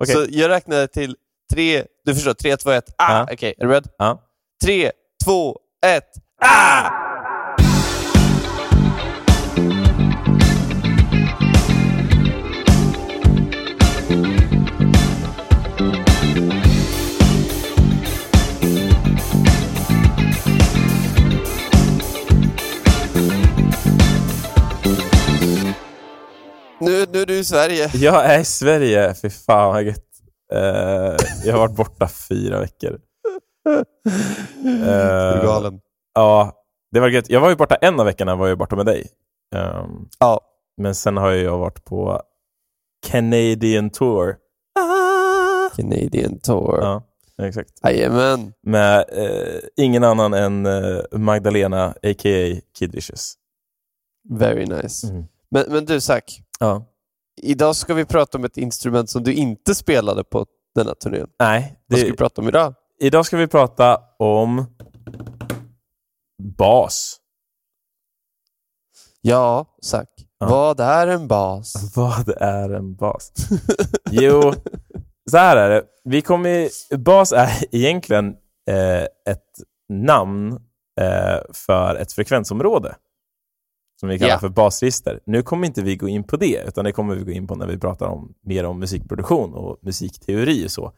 Okej. Så jag räknar till tre, du förstår, tre, två, ett, ah! Ja. Okej, är du beredd? Ja. Tre, två, ett, ah! Nu, nu är du i Sverige. Jag är i Sverige, fy fan vad gött. Eh, jag har varit borta fyra veckor. Du är Eh, galen. Ja, det var gött. Jag var ju borta en av veckorna, var jag borta med dig. Ehm, Ja. men sen har jag varit på Canadian Tour. Canadian Tour. Ja, exakt. Jajamän. Med eh, ingen annan än eh, Magdalena, a.k.a. Kid Vicious. Very nice. Mm. Men, men du Zack, Ja. idag ska vi prata om ett instrument som du inte spelade på denna turnén. Nej, Vad ska det, vi prata om idag? idag ska vi prata om bas. Ja, Zack. Ja. Vad är en bas? Vad är en bas? jo, så här är det. Vi kommer, bas är egentligen eh, ett namn eh, för ett frekvensområde som vi kallar Ja. för basregister. Nu kommer inte vi gå in på det, utan det kommer vi gå in på när vi pratar om, mer om musikproduktion och musikteori och så.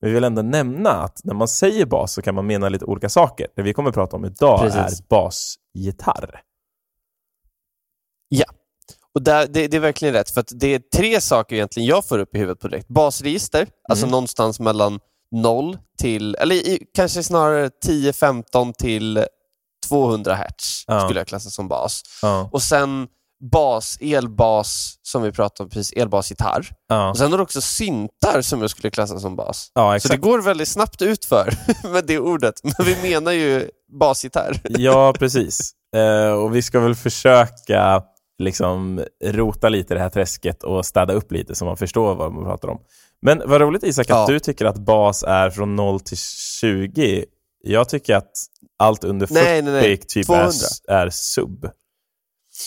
Men vi vill ändå nämna att när man säger bas så kan man mena lite olika saker. Det vi kommer prata om idag Precis. är basgitarr. Ja. Och där, det, det är verkligen rätt, för det är tre saker egentligen jag får upp i huvudet på direkt. Basregister, alltså Mm. någonstans mellan 0 till, eller i, kanske snarare 10-15 till 200 hertz Ja. skulle jag klassa som bas. Ja, Och sen bas, elbas, som vi pratade om precis, elbasgitarr. ja, Och sen har du också syntar som jag skulle klassa som bas. ja Så det går väldigt snabbt ut för med det ordet, men vi menar ju basgitarr. Ja, precis. Eh, och vi ska väl försöka liksom rota lite i det här träsket och städa upp lite så man förstår vad man pratar om. Men vad roligt Isak Ja. att du tycker att bas är från 0 till 20. Jag tycker att allt under 40 Nej, nej, nej. typ 200. är, är sub.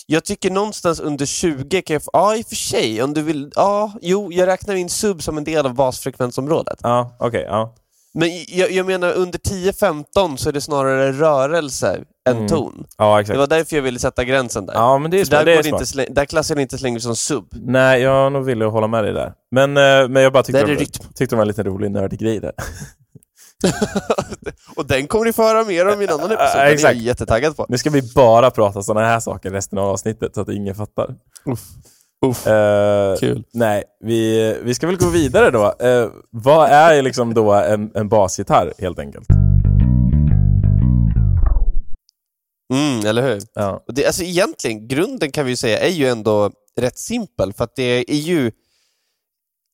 Jag tycker någonstans under 20 kan jag ja i och för sig, om du vill, ja, jo, jag räknar in sub som en del av basfrekvensområdet. Ja, okej. ja. Men jag, jag menar under 10-15 så är det snarare rörelse än Mm. ton. ja, Det exakt. var därför jag ville sätta gränsen där. Ja, men det är, smart. där, det är det smart. inte där klassar jag det inte längre som sub. Nej, jag nog ville hålla med dig där. Men, eh, men jag bara tyckte, Där är det, rytm. tyckte det var en liten rolig nördig grej där. Och den kommer ni få höra mer om i en annan episod. Den är jag jättetaggad på. Nu ska vi bara prata sådana här saker resten av avsnittet så att ingen fattar. Uff. Eh, Kul. Nej, vi, vi ska väl gå vidare då. Eh, vad är liksom då en, en basgitarr helt enkelt? Mm, eller hur? Ja. Det, alltså egentligen, grunden kan vi säga är ju ändå rätt simpel, för att det är ju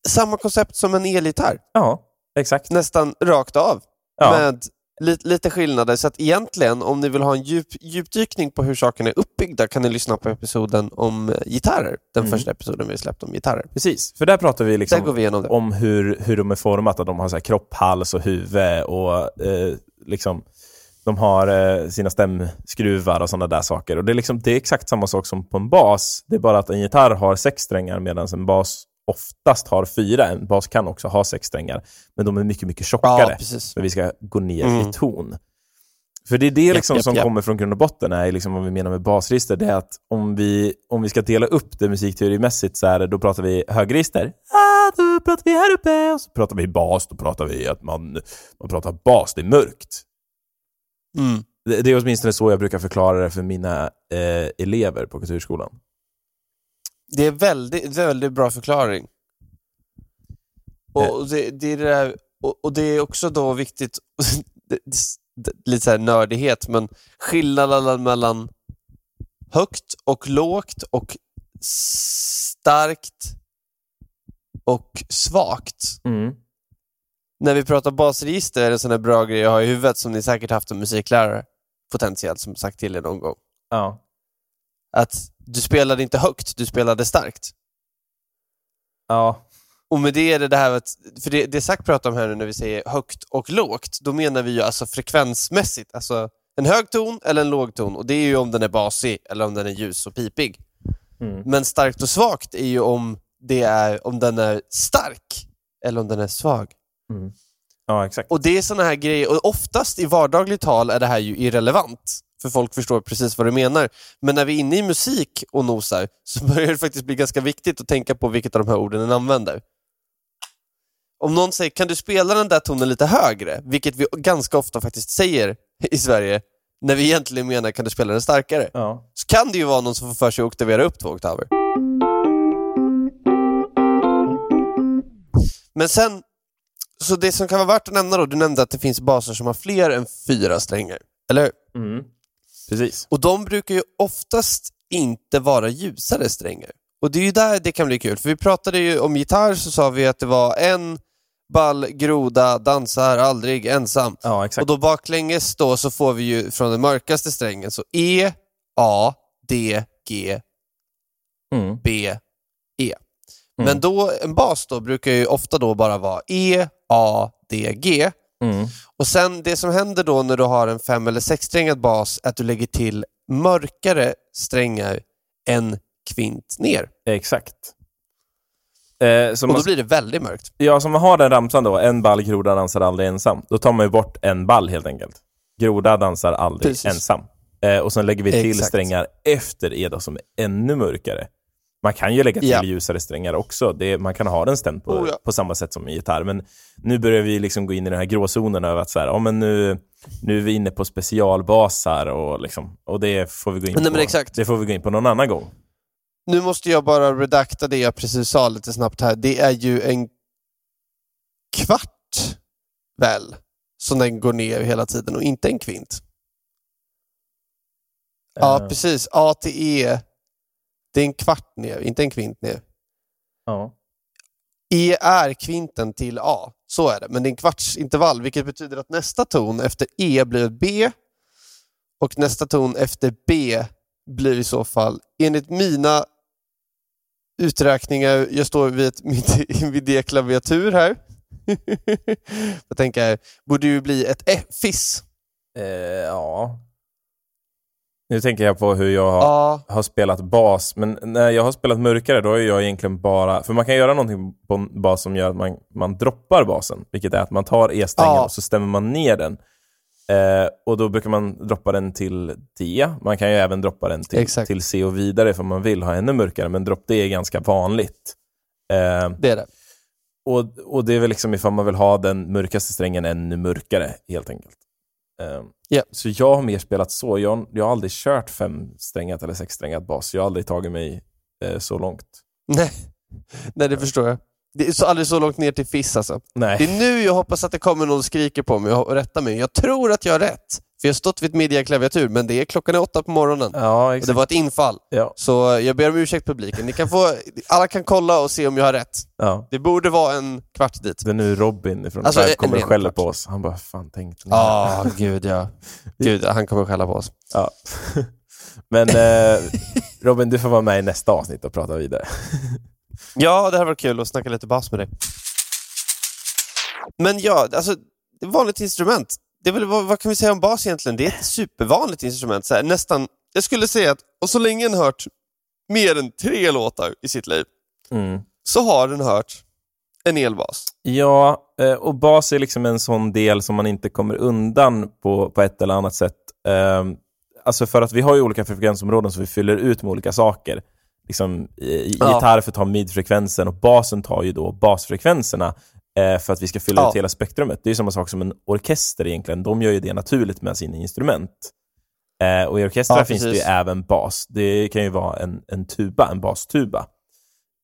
samma koncept som en elgitarr, ja, exakt. nästan rakt av, Ja. med li, lite skillnader. Så att egentligen, om ni vill ha en djup, djupdykning på hur sakerna är uppbyggda, kan ni lyssna på episoden om eh, gitarrer, den Mm. första episoden vi släppte om gitarrer. Precis, för där pratar vi Där liksom det. om hur, hur de är format, att de har så här kropp, hals och huvud och eh, liksom de har eh, sina stämskruvar och sådana där saker. Och det är, liksom, det är exakt samma sak som på en bas. Det är bara att en gitarr har sex strängar medan en bas oftast har fyra. En bas kan också ha sex strängar, men de är mycket, mycket tjockare. Ja, för vi ska gå ner Mm. i ton. För det är det liksom japp, som japp. kommer från grund och botten, är liksom vad vi menar med basregister. Det är att om vi, om vi ska dela upp det musikteorimässigt så är det, då pratar vi högregister. Ah, då pratar vi här uppe. Och så pratar vi bas, då pratar vi att man, man pratar bas, det är mörkt. Mm. Det, det är åtminstone så jag brukar förklara det för mina eh, elever på kulturskolan. Det är väldigt, väldigt bra förklaring. Eh. Och det, det, är det där, och, och det är också då viktigt, lite så här nördighet, men skillnaden mellan högt och lågt och starkt och svagt. Mm. När vi pratar basregister är det en sån här bra grej jag har i huvudet som ni säkert haft en musiklärare potentiellt som sagt till er någon gång. Ja. Att du spelade inte högt, du spelade starkt. Ja. Och med det är det det här att, för det, det Zack pratar om här nu när vi säger högt och lågt, då menar vi ju alltså frekvensmässigt, alltså en hög ton eller en låg ton och det är ju om den är basig eller om den är ljus och pipig. Mm. Men starkt och svagt är ju om, det är, om den är stark eller om den är svag. Ja, exakt. Och det är såna här grejer, och oftast i vardagligt tal är det här ju irrelevant, för folk förstår precis vad du menar. Men när vi är inne i musik och nosar så börjar det faktiskt bli ganska viktigt att tänka på vilket av de här orden den använder. Om någon säger kan du spela den där tonen lite högre, vilket vi ganska ofta faktiskt säger i Sverige, när vi egentligen menar kan du spela den starkare, Ja. så kan det ju vara någon som får för sig att oktavera upp två oktaver. Men sen, så det som kan vara värt att nämna då, du nämnde att det finns baser som har fler än fyra strängar, eller hur? Mm. Precis. Och de brukar ju oftast inte vara ljusare strängar. Och det är ju där det kan bli kul, för vi pratade ju om gitarr så sa vi att det var en ball groda dansar aldrig ensam. Ja, exakt. Och då baklänges då så får vi ju från den mörkaste strängen, så E, A, D, G, Mm. B, E. Men då, en bas då brukar ju ofta då bara vara E, A, D, G. Mm. Och sen det som händer då när du har en fem eller sexsträngad bas är att du lägger till mörkare strängar en kvint ner. Exakt. Eh, Och man, då blir det väldigt mörkt. ja, så man har den ramsan då, en ball groda dansar aldrig ensam. Då tar man ju bort en ball helt enkelt. Groda dansar aldrig Precis. ensam. Eh, och sen lägger vi till Exakt. strängar efter E då, som är ännu mörkare. Man kan ju lägga till Ja. ljusare strängar också. Det, man kan ha den stämd på, Oh, ja. på samma sätt som en gitarr. Men nu börjar vi liksom gå in i den här gråzonen över att så här, ja, men nu, nu är vi inne på specialbasar och, liksom, och det får vi gå in Nej, på. exakt. Det får vi gå in på någon annan gång. Nu måste jag bara redakta det jag precis sa lite snabbt här. Det är ju en kvart, väl, som den går ner hela tiden och inte en kvint. Ja, Eh, precis. A till E, det är en kvart ner, inte en kvint ner. ja. E är kvinten till A, så är det. Men det är en kvartsintervall, vilket betyder att nästa ton efter E blir B och nästa ton efter B blir i så fall, enligt mina uträkningar, jag står vid ett MIDI-klaviatur här, jag tänker, borde ju bli ett F, FIS. Eh, ja. Nu tänker jag på hur jag har, A, har spelat bas, men när jag har spelat mörkare då är jag egentligen bara... För man kan göra någonting på bas som gör att man, man droppar basen, vilket är att man tar E-strängen Ja. och så stämmer man ner den. Eh, och då brukar man droppa den till D. Man kan ju även droppa den till, Exakt. till C och vidare för man vill ha ännu mörkare, men dropp D är ganska vanligt. Eh, det är det. och, och det är väl liksom ifall man vill ha den mörkaste strängen ännu mörkare, helt enkelt. Ehm, Ja. Så jag har mer spelat så. Jag, jag har aldrig kört femsträngat eller sexsträngat bas. Jag har aldrig tagit mig eh, så långt. Nej. Nej, det förstår jag. Det är så, aldrig så långt ner till FIS alltså. Nej. Det är nu jag hoppas att det kommer någon och skriker på mig och rättar mig. Jag tror att jag har rätt. För jag har stått vid ett midjaklaviatur, men det är klockan är åtta på morgonen. Ja, Och det exakt. var ett infall. Ja, Så jag ber om ursäkt publiken. Ni kan få, alla kan kolla och se om jag har rätt. ja. Det borde vara en kvart dit. Det är nu Robin från Alltså, Tribe kommer och skäller på oss. Han bara, fan tänkte ni? Ja, gud ja. Gud, han kommer skälla på oss. Ja. Men eh, Robin, du får vara med i nästa avsnitt och prata vidare. Ja, det här var kul att snacka lite bas med dig. Men ja, alltså, det är vanligt instrument. Det är väl, vad, vad kan vi säga om bas egentligen? Det är ett supervanligt instrument. Så här, nästan, jag skulle säga att, och så länge en hört mer än tre låtar i sitt liv, Mm. så har den hört en elbas. Ja, eh, och bas är liksom en sån del som man inte kommer undan på, på ett eller annat sätt. Ehm, Alltså för att vi har ju olika frekvensområden som vi fyller ut med olika saker. Liksom, i, Ja. Gitarr för att ta midfrekvensen och basen tar ju då basfrekvenserna för att vi ska fylla Ja. ut hela spektrumet. Det är samma sak som en orkester egentligen. De gör ju det naturligt med sina instrument. Eh, och i orkestrar Ja, finns det ju även bas. Det kan ju vara en, en tuba, en bastuba,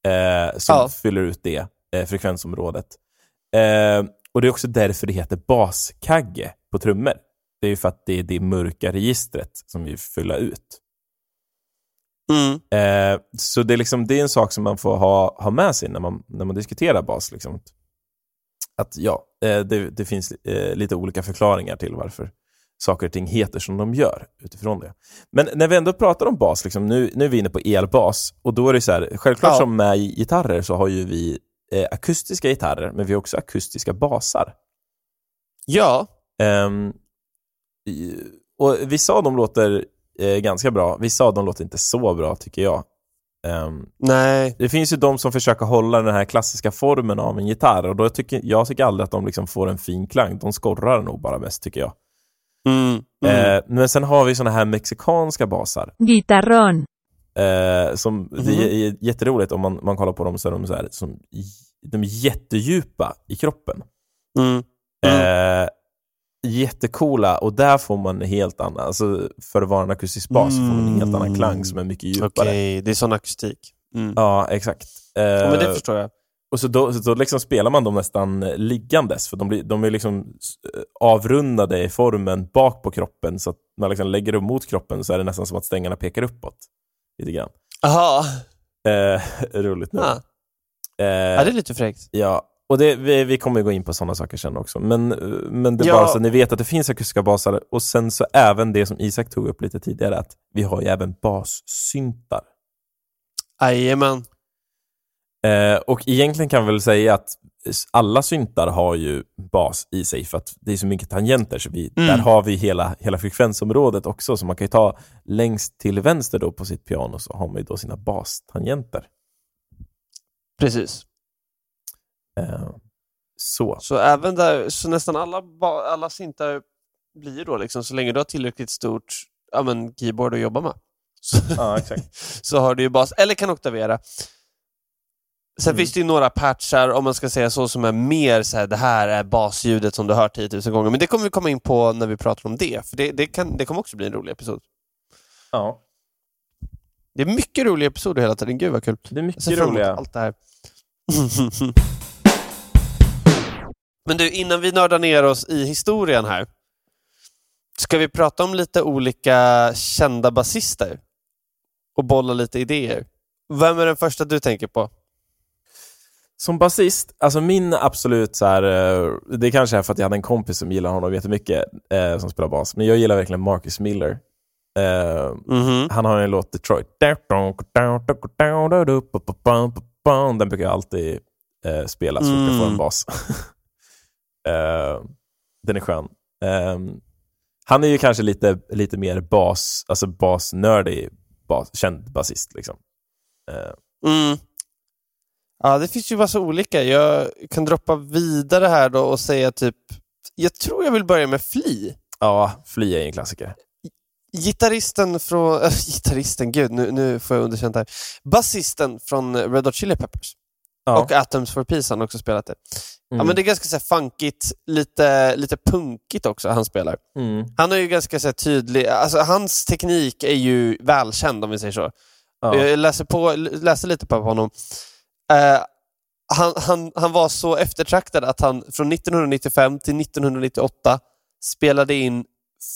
eh, som Ja. fyller ut det eh, frekvensområdet. Eh, och det är också därför det heter baskagge på trummor. Det är ju för att det är det mörka registret som vi fyller ut. Mm. Eh, så det är, liksom, det är en sak som man får ha, ha med sig när man, när man diskuterar bas. Liksom. Att ja, eh, det, det finns eh, lite olika förklaringar till varför saker och ting heter som de gör utifrån det. Men när vi ändå pratar om bas, liksom, nu, nu är vi inne på elbas och då är det så här, självklart Ja. som med gitarrer så har ju vi eh, akustiska gitarrer, men vi har också akustiska basar. Ja, i- och Vissa av dem låter eh, ganska bra, vissa av dem låter inte så bra tycker jag. Ehm, Nej. det finns ju de som försöker hålla den här klassiska formen av en gitarr och då tycker jag tycker aldrig att de liksom får en fin klang. De skorrar nog bara mest tycker jag. Mm. Mm. Eh, men sen har vi såna här mexikanska basar. guitarrón, Eh, som, Mhm. Det är jätteroligt om man, man kollar på dem så är de så här, som, de är jättedjupa i kroppen. Mm. Eh, jättecoola och där får man en helt annan, alltså för att vara en akustisk bas så får man en helt annan klang som är mycket djupare. Okej, det är sån akustik. Mm. Ja, exakt. Eh, Ja, men det förstår jag. och så då, så då liksom spelar man dem nästan eh, liggandes, för de, blir, de är liksom eh, avrundade i formen bak på kroppen, så att man liksom lägger dem mot kroppen så är det nästan som att stängerna pekar uppåt. Lite grann. Jaha. Eh, roligt nu. Ja. Eh, ja, det är lite fräckt. Ja, och det, vi, vi kommer gå in på sådana saker sen också. Men, men det är Ja. bara så att ni vet att det finns akustiska basar och sen så även det som Isak tog upp lite tidigare, att vi har ju även bassyntar. Jajamän. Eh, och egentligen kan vi väl säga att alla syntar har ju bas i sig för att det är så mycket tangenter så vi, Mm. där har vi hela, hela frekvensområdet också. Så man kan ju ta längst till vänster då på sitt piano så har man ju då sina bastangenter. Precis. Eh, så. Så även där, så nästan alla, alla syntar blir då liksom, så länge du har tillräckligt stort ja, men, keyboard att jobba med. Så, Ja, exakt. så har du ju bas, eller kan oktavera. Sen Mm. finns det ju några patchar, om man ska säga så, som är mer så här, det här är basljudet som du hört 10 000 gånger. Men det kommer vi komma in på när vi pratar om det, för det, det, kan, det kommer också bli en rolig episod. Ja, Det är mycket roliga episoder hela tiden, gud vad kul. det är mycket roliga. allt det här. Men du, innan vi nördar ner oss i historien här. Ska vi prata om lite olika kända basister? Och bolla lite idéer. Vem är den första du tänker på? Som basist, alltså min absolut så här, eh, det kanske är för att jag hade en kompis som gillar honom jättemycket, eh, som spelar bas, men jag gillar verkligen Marcus Miller. Eh, Mhm. han har en låt, Detroit. Den brukar jag alltid eh, spela så fort jag får en Mm. bas. eh, den är skön. Eh, han är ju kanske lite, lite mer bas, alltså basnördig, bas, känd basist. Liksom. Eh, Mm. Ja, det finns ju massa olika. Jag kan droppa vidare här då och säga typ, jag tror jag vill börja med Flea. ja, Flea är en klassiker. Gitarristen från... Äh, gitarristen, gud, nu, nu får jag underkänt här. Basisten från Red Hot Chili Peppers. Ja. Och Atoms for Peace har han också spelat det. Ja, Mm. men det är ganska så här, funkigt, lite, lite punkigt också han spelar. Mm. Han är ju ganska så här, tydlig, alltså hans teknik är ju välkänd om vi säger så. Ja. Jag läser, på, läser lite på honom. Eh, han, han, han var så eftertraktad att han från 1995 till 1998 spelade in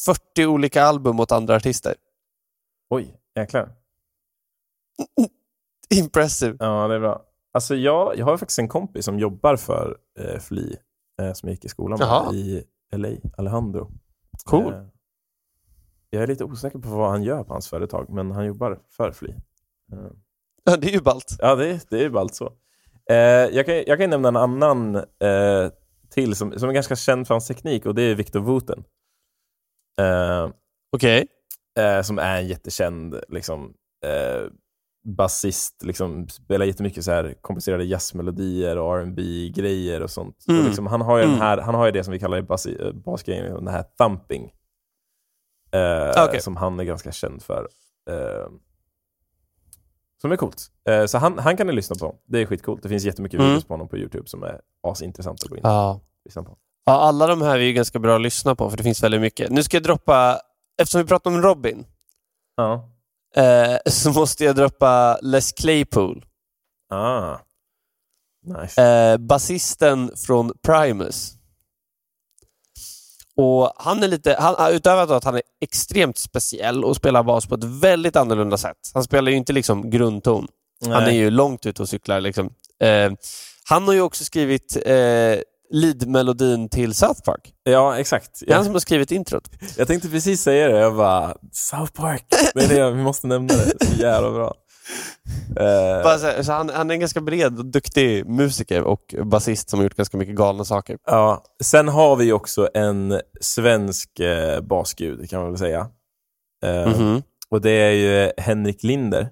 40 olika album åt andra artister. Oj, jäklar. Impressive. Ja, det är bra. Alltså jag, jag har faktiskt en kompis som jobbar för eh, Flea, eh, som jag gick i skolan med Jaha. i LA, Alejandro. Cool. Eh, jag är lite osäker på vad han gör på hans företag, men han jobbar för Flea. Eh, Ja, det är ju ballt. ja, det, det är ju ballt så. Eh, jag, kan, jag kan nämna en annan eh, till som, som är ganska känd för hans teknik och det är Victor Wooten. Eh, Okej. eh, som är en jättekänd liksom, basist, liksom, spelar jättemycket så här komplicerade jazzmelodier och rb grejer och sånt. Mm. Och liksom, han, har ju den Mm. här, han har ju det som vi kallar bas, eh, basgrejen, den här thumping. Eh, Okej. Som han är ganska känd för. Eh, som är coolt. Eh, så han, han kan ni lyssna på. Det är skitcoolt. Det finns jättemycket Mm. videos på honom på YouTube som är asintressant att gå in och Ja. lyssna på. ja, alla de här är ju ganska bra att lyssna på för det finns väldigt mycket. Nu ska jag droppa, eftersom vi pratar om Robin, Ja. Eh, så måste jag droppa Les Claypool. Ah. Nice. Eh, basisten från Primus. Och han är lite, han, utöver att han är extremt speciell och spelar bas på ett väldigt annorlunda sätt. Han spelar ju inte liksom grundton. Han är Nej. ju långt ute och cyklar. Liksom. Eh, han har ju också skrivit eh, lead-melodin till South Park. Ja, exakt. Det är han som har skrivit introt. jag tänkte precis säga det. Jag bara, South Park. Det är det, vi måste nämna det. Så jävla bra. Bara så, så han, han är en ganska bred och duktig musiker och basist som har gjort ganska mycket galna saker. ja. Sen har vi också en svensk eh, basgud, kan man väl säga. Eh, Mhm. Och det är ju Henrik Linder.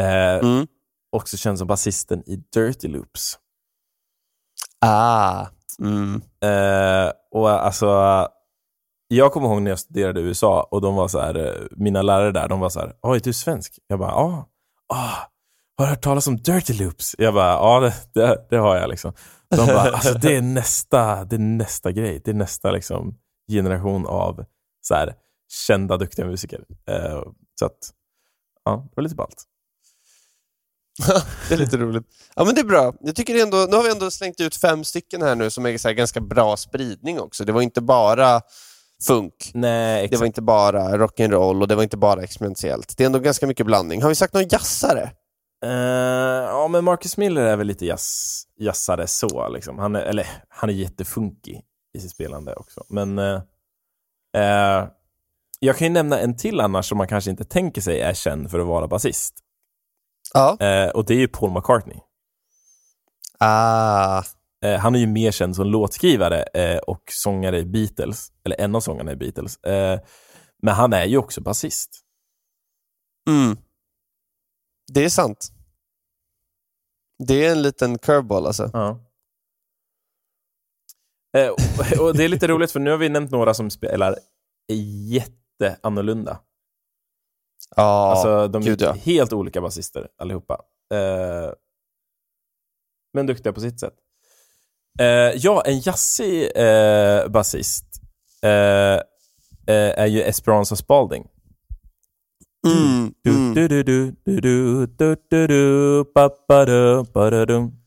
Eh, Mm. Också känd som basisten i Dirty Loops. Ah. Mm. Eh, och alltså, jag kommer ihåg när jag studerade i USA och de var så här, eh, mina lärare där, de var så här, oj, du är svensk? Jag bara, ja. Ah, har du hört talas om Dirty Loops? Jag bara, ja, det, det, det har jag liksom. De bara, alltså det är nästa, det är nästa grej. Det är nästa liksom, generation av så här, kända, duktiga musiker. Eh, så att, ja, det var lite ballt. det är lite roligt. Ja men det är bra. Jag tycker ändå, nu har vi ändå slängt ut fem stycken här nu som är ganska bra spridning också. Det var inte bara funk. Nej, Det var inte bara rock'n'roll och det var inte bara experimentellt. Det är ändå ganska mycket blandning. Har vi sagt någon jazzare? Eh, ja, men Marcus Miller är väl lite jazz, jazzare så. Liksom. Han, är, eller, han är jättefunkig i sitt spelande också. Men eh, eh, jag kan ju nämna en till annars som man kanske inte tänker sig är känd för att vara basist. Ja. Eh, och det är ju Paul McCartney. Ah. Eh, han är ju mer känd som låtskrivare eh, och sångare i Beatles, eller en av sångarna i Beatles. Eh, men han är ju också basist. Mm. Det är sant. Det är en liten curveball alltså. Ja. Och, och det är lite roligt för nu har vi nämnt några som spelar jätteannorlunda. Ja, alltså, de gud, är ja. helt olika basister allihopa. Eh, men duktiga på sitt sätt. Eh, ja, en jazzig eh, basist eh, eh, är ju Esperanza Spalding.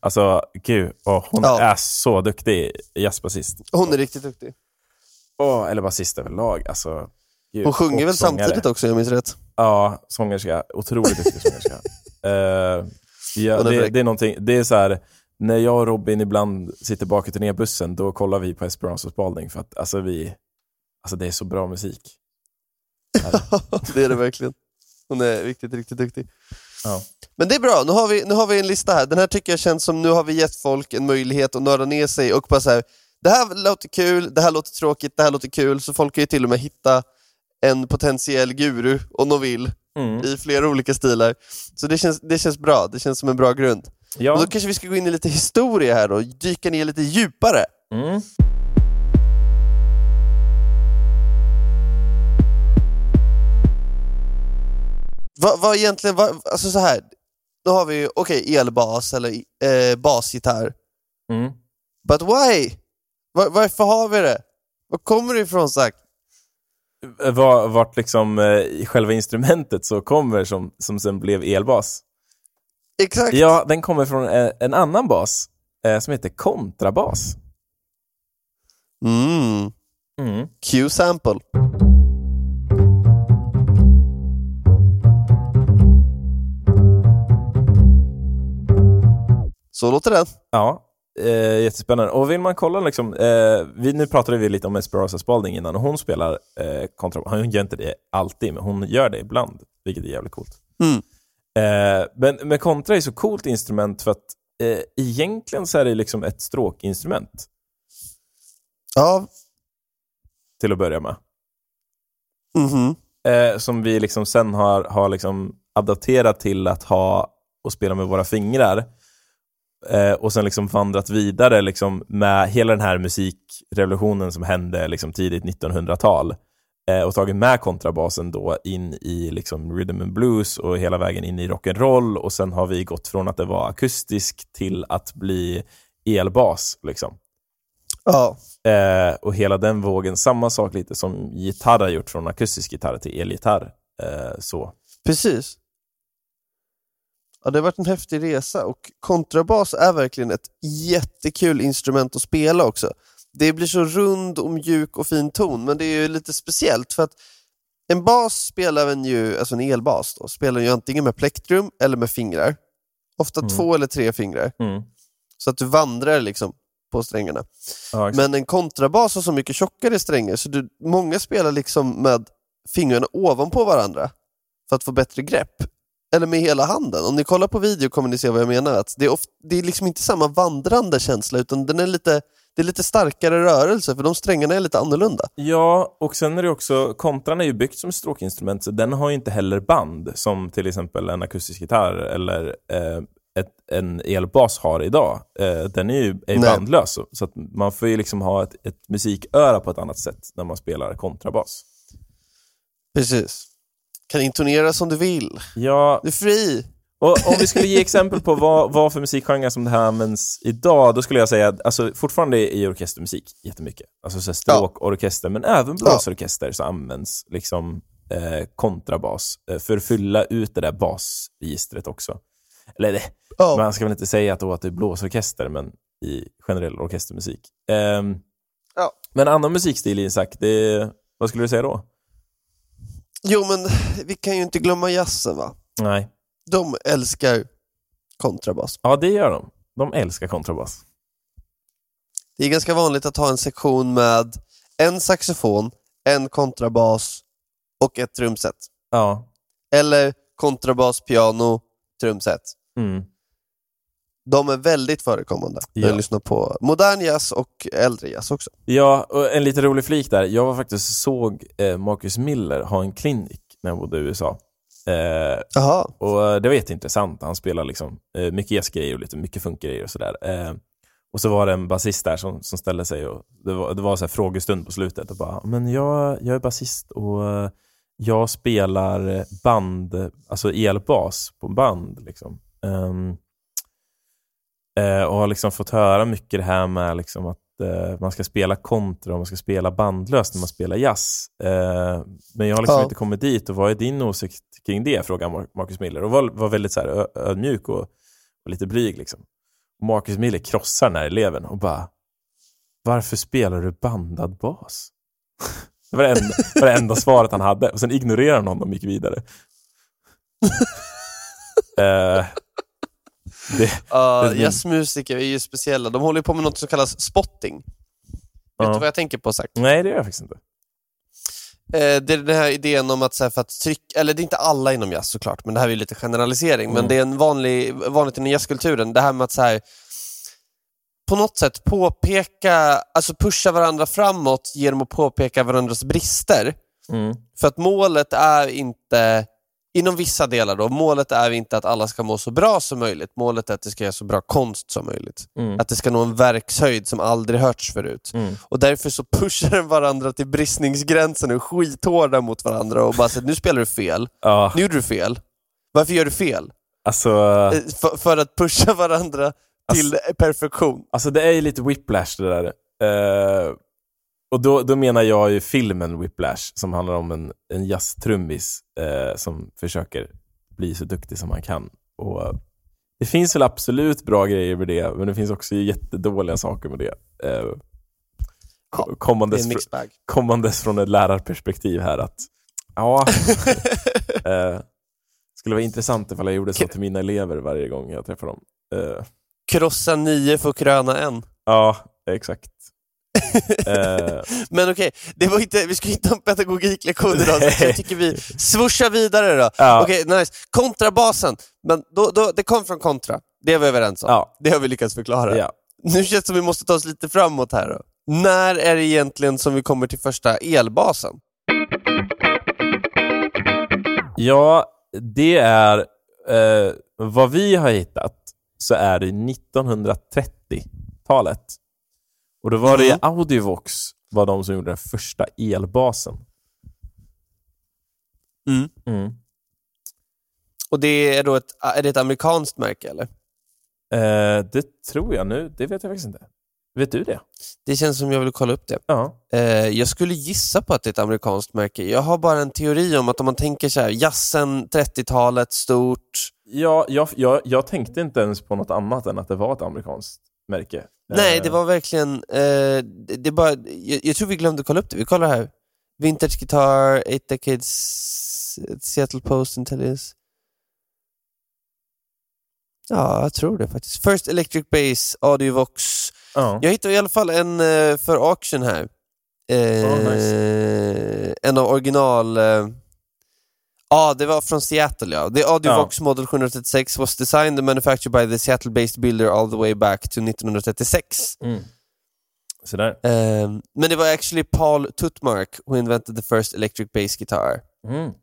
Alltså, gud, oh, hon ja. är så duktig jazzbasist. Hon är riktigt duktig. Oh, eller basist överlag. Alltså, gud, hon sjunger väl sångare. samtidigt också, om jag minns rätt? Ja, sångerska. Otroligt duktig sångerska. Eh, ja, det, det är någonting, det är så här, när jag och Robin ibland sitter bak i turnébussen, då kollar vi på Esperanza Spalding för att alltså, vi, alltså, det är så bra musik. det är det verkligen. Hon är riktigt, riktigt duktig. Ja. Men det är bra, nu har, vi, nu har vi en lista här. Den här tycker jag känns som, nu har vi gett folk en möjlighet att nörda ner sig och bara så här, det här låter kul, det här låter tråkigt, det här låter kul, så folk kan ju till och med hitta en potentiell guru, om de vill, Mm. i flera olika stilar. Så det känns, det känns bra, det känns som en bra grund. Och Ja. då kanske vi ska gå in i lite historia här och dyka ner lite djupare. Mm. Vad, vad egentligen, vad, alltså så här. Då har vi, okej, elbas eller eh, basgitarr. Mm. But why? Var, varför har vi det? Var kommer det ifrån Zack? Var, vart liksom eh, själva instrumentet så kommer som, som sen blev elbas. Exakt. Ja, den kommer från eh, en annan bas eh, som heter kontrabas. Mm. Mm. Q-sample. Så låter den. Ja, eh, jättespännande. Och vill man kolla, liksom, eh, vi, nu pratade vi lite om Esperanza Spalding innan och hon spelar eh, kontrabas. Hon gör inte det alltid, men hon gör det ibland, vilket är jävligt coolt. Mm. Eh, men, men kontra är så coolt instrument för att eh, egentligen så är det liksom ett stråkinstrument Ja. till att börja med. Mhm. eh, som vi liksom sen har, har liksom adapterat till att ha och spela med våra fingrar. Eh, och sen liksom vandrat vidare liksom med hela den här musikrevolutionen som hände liksom tidigt 1900-tal. Eh, och tagit med kontrabasen då in i liksom rhythm and blues och hela vägen in i rock'n'roll. Och sen har vi gått från att det var akustisk till att bli elbas. Liksom. Ja. Eh, och hela den vågen, samma sak lite som gitarr har gjort från akustisk gitarr till elgitarr. Eh, så. Precis. Ja, det har varit en häftig resa och kontrabas är verkligen ett jättekul instrument att spela också. Det blir så rund och mjuk och fin ton, men det är ju lite speciellt för att en bas spelar en ju, alltså en elbas då, spelar ju antingen med plektrum eller med fingrar. Ofta Mm. två eller tre fingrar, Mm. så att du vandrar liksom på strängarna. Ja. Men en kontrabas har så mycket tjockare strängar så du, många spelar liksom med fingrarna ovanpå varandra för att få bättre grepp. Eller med hela handen. Om ni kollar på video kommer ni se vad jag menar. Att det, är oft, det är liksom inte samma vandrande känsla utan den är lite, det är lite starkare rörelse för de strängarna är lite annorlunda. Ja, och sen är det också, kontran är ju byggt som ett stråkinstrument, så den har ju inte heller band som till exempel en akustisk gitarr eller eh, ett, en elbas har idag. Eh, den är ju är bandlös, så, så att man får ju liksom ha ett, ett musiköra på ett annat sätt när man spelar kontrabas. Precis. Kan intonera som du vill. Ja, Du är fri. och om vi skulle ge exempel på vad, vad för musikgenre som det här används idag, då skulle jag säga, alltså fortfarande i orkestermusik jättemycket. Alltså så här stråk, orkester, men även blåsorkester så används liksom eh, kontrabas eh, för att fylla ut det där basregistret också. Eller det, Ja. man ska väl inte säga att, att det är blåsorkester, men i generell orkestermusik. Ehm, Ja. Men annan musikstil, Isak, det, vad skulle du säga då? Jo, men vi kan ju inte glömma jazzen va? Nej. De älskar kontrabas. Ja, det gör de. De älskar kontrabas. Det är ganska vanligt att ha en sektion med en saxofon, en kontrabas och ett trumset. Ja. Eller kontrabas, piano, trumset. Mm. De är väldigt förekommande när Ja. jag lyssnar på modern jazz och äldre jazz också. Ja, och en lite rolig flik där. Jag var faktiskt såg eh, Marcus Miller ha en klinik när jag bodde i USA. Eh, och eh, det var jätteintressant. Han spelar liksom eh, mycket jazzgrejer och lite mycket funkgrejer och sådär. Eh, och så var det en basist där som, som ställde sig och det var, det var så här frågestund på slutet och bara, men jag, jag är basist och eh, jag spelar band, alltså elbas på band liksom. Ehm, eh, och har liksom fått höra mycket det här med liksom att eh, man ska spela kontra och man ska spela bandlöst när man spelar jazz. Eh, men jag har liksom Ja. inte kommit dit och vad är din åsikt kring det? Frågar Mar- Marcus Miller och var, var väldigt så här, ödmjuk och, och lite blyg. Liksom. Marcus Miller krossar den här eleven och bara Varför spelar du bandad bas? det var det, enda, var det enda svaret han hade och sen ignorerade han honom och gick vidare. eh, det, Uh, Det- jazzmusiker är ju speciella. De håller på med något som kallas spotting. Vet Ja. du vad jag tänker på sagt? nej, det gör jag faktiskt inte. Eh, det är den här idén om att, så här, för att trycka, eller det är inte alla inom jazz såklart, men det här är ju lite generalisering, men Mm. det är en vanlig, vanligt inom jazzkulturen, det här med att så här, på något sätt påpeka, alltså pusha varandra framåt genom att påpeka varandras brister. Mm. För att målet är inte, inom vissa delar då, målet är inte att alla ska må så bra som möjligt. Målet är att det ska göra så bra konst som möjligt. Mm. Att det ska nå en verkshöjd som aldrig hörts förut. Mm. Och därför så pushar den varandra till bristningsgränsen och är skithårda mot varandra och bara säger nu spelar du fel, Ja, nu gjorde du fel. Varför gör du fel? alltså, Eh, För, för att pusha varandra till perfektion. alltså det är ju lite whiplash det där. Eh, och då, då menar jag ju filmen Whiplash som handlar om en, en jazztrummis eh, som försöker bli så duktig som han kan. Och eh, det finns väl absolut bra grejer med det, men det finns också jättedåliga saker med det. Eh, kommandes, fr- kommandes från ett lärarperspektiv här att ja, eh, skulle vara intressant ifall jag gjorde så till mina elever varje gång jag träffar dem. Eh, Krossa nio för att kröna en. ja, exakt. Eh, Men okej, det var inte, vi ska inte ha en pedagogiklektion idag, så jag tycker vi swooshar vidare då. Ja. Okej, nice. Kontrabasen, men då, då, det kom från kontra. Det är vi överens om. ja, Det har vi lyckats förklara. ja. Nu känns det som vi måste ta oss lite framåt här då. När är det egentligen som vi kommer till första elbasen? Ja, det är eh, vad vi har hittat så är det 1930-talet. Och då var det Mm. Audiovox var de som gjorde den första elbasen. Mm. Mm. Och det är då ett, är det ett amerikanskt märke eller? Eh, det tror jag nu, det vet jag faktiskt inte. Vet du det? Det känns som jag vill kolla upp det. Ja. Eh, jag skulle gissa på att det är ett amerikanskt märke. Jag har bara en teori om att om man tänker så här, jazzen, 30-talet, stort. Ja, jag, jag, jag tänkte inte ens på något annat än att det var ett amerikanskt märke. Nej, Eh, det var verkligen... Eh, det, bara, jag, jag tror vi glömde kolla upp det. Vi kollar här. Vintage Guitar, 8 Decades, Seattle Post Intelligence. Ja, jag tror det faktiskt. First Electric Bass, Audiovox. Ja. Jag hittade i alla fall en eh, för auction här. Eh, Oh, nice. En av original... Eh, Ja, det var från Seattle ja. The Audiovox Model 736 was designed and manufactured by the Seattle-based builder all the way back to 1936. Mm. Sådär. Um, men det var actually Paul Tutmark who invented the first electric bass guitar. Mm.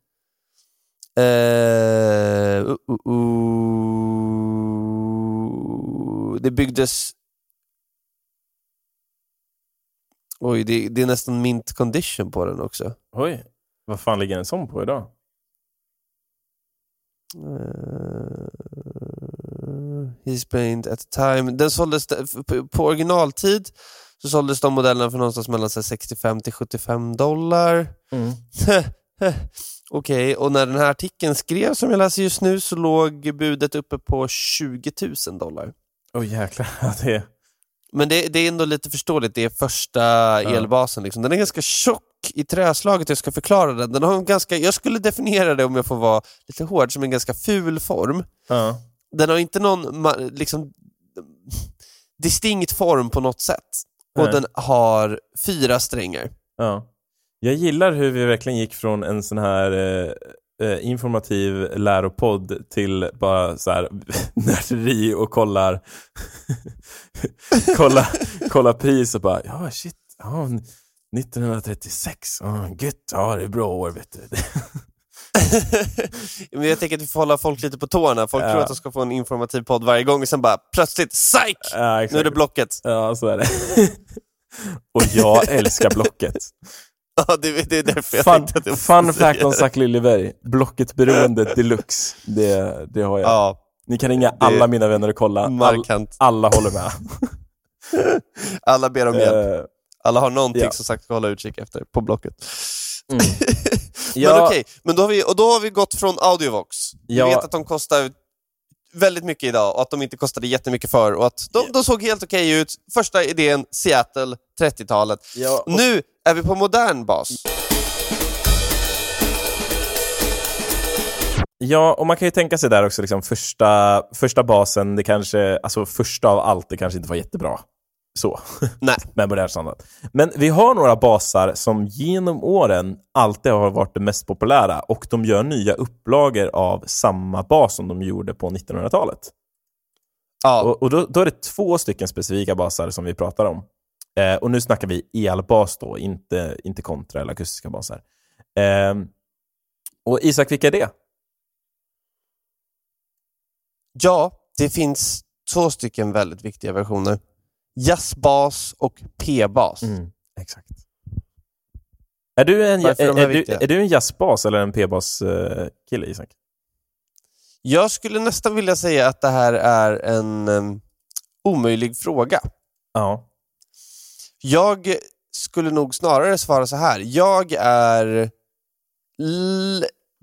Uh, uh, uh, uh. Det byggdes... Oj, det, det är nästan mint condition på den också. Oj, vad fan ligger en sån på idag? Uh, he explained at the time. Den såldes, på, originaltid så såldes de modellerna för någonstans mellan så här 65 till 75 dollar. Mm. Okej, och när den här artikeln skrevs som jag läser just nu så låg budet uppe på 20 000 dollar. Oj jäklar. Ja, det... Men det, det är ändå lite förståeligt, det är första elbasen. Liksom. Den är ganska tjock i träslaget, jag ska förklara den. den har en ganska, jag skulle definiera det, om jag får vara lite hård, som en ganska ful form. Ja. Den har inte någon liksom, distinkt form på något sätt. Och Nej. den har fyra strängar. Ja. Jag gillar hur vi verkligen gick från en sån här eh, eh, informativ läropodd till bara så här nörderi och kollar kolla, kolla pris och bara ja shit, ja, 1936, ja, gött, ja det är bra år vet du. Men jag tänker att vi får hålla folk lite på tårna. Folk Ja. tror att de ska få en informativ podd varje gång och sen bara plötsligt, psyk! ja. Nu är det Blocket. Ja, så är det. och jag älskar Blocket. Ja, det, det är därför jag Fun, tänkte att jag fun fact om. Zack Liljeberg, Blocket-beroende deluxe. Det, det har jag. Ja, Ni kan ringa alla mina vänner och kolla. All, markant. alla håller med. Alla ber om hjälp. Eh, Alla har någonting ja. som sagt ska hålla utkik efter på Blocket. mm. Men Ja. okej, men då har vi, och då har vi gått från Audiovox. Ja. Vi vet att de kostar väldigt mycket idag och att de inte kostade jättemycket förr och att de, de såg helt okej ut. Första idén, Seattle, 30-talet. Ja, och- Nu är vi på modern bas. Ja, och man kan ju tänka sig där också, liksom, första, första basen, det kanske, alltså första av allt, det kanske inte var jättebra. Så, Nej. med modern standard. Men vi har några basar som genom åren alltid har varit det mest populära och de gör nya upplagor av samma bas som de gjorde på 1900-talet. Ja, Och, och då, då är det två stycken specifika basar som vi pratar om. Eh, och nu snackar vi elbas då, inte, inte kontra eller akustiska basar. Eh, och Isak, vilka är det? ja, det finns två stycken väldigt viktiga versioner. Jazzbas och P-bas. Exakt. Är du en, är, är, du, är du en jazzbas eller en p-bas-kille, Isak? Jag skulle nästan vilja säga att det här är en em, omöjlig fråga. Ja. Jag skulle nog snarare svara så här. Jag är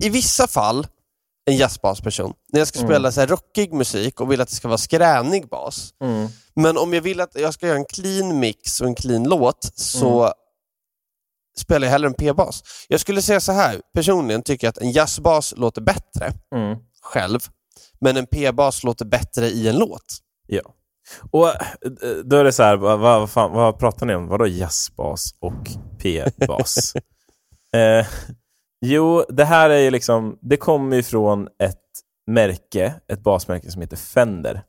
i vissa fall en jazzbasperson. När jag ska Mm. spela så här rockig musik och vill att det ska vara skränig bas. Men om jag vill att jag ska göra en clean mix och en clean låt så spelar jag hellre en p-bas. Jag skulle säga så här, personligen tycker jag att en jazzbas låter bättre Mm. själv, men en p-bas låter bättre i en låt. Ja. Och eh, då är det så här, vad, vad, fan, vad pratar ni om? Vadå jazzbas och p-bas? eh, jo, det här är ju liksom, det kommer ju från ett märke, ett basmärke som heter Fender.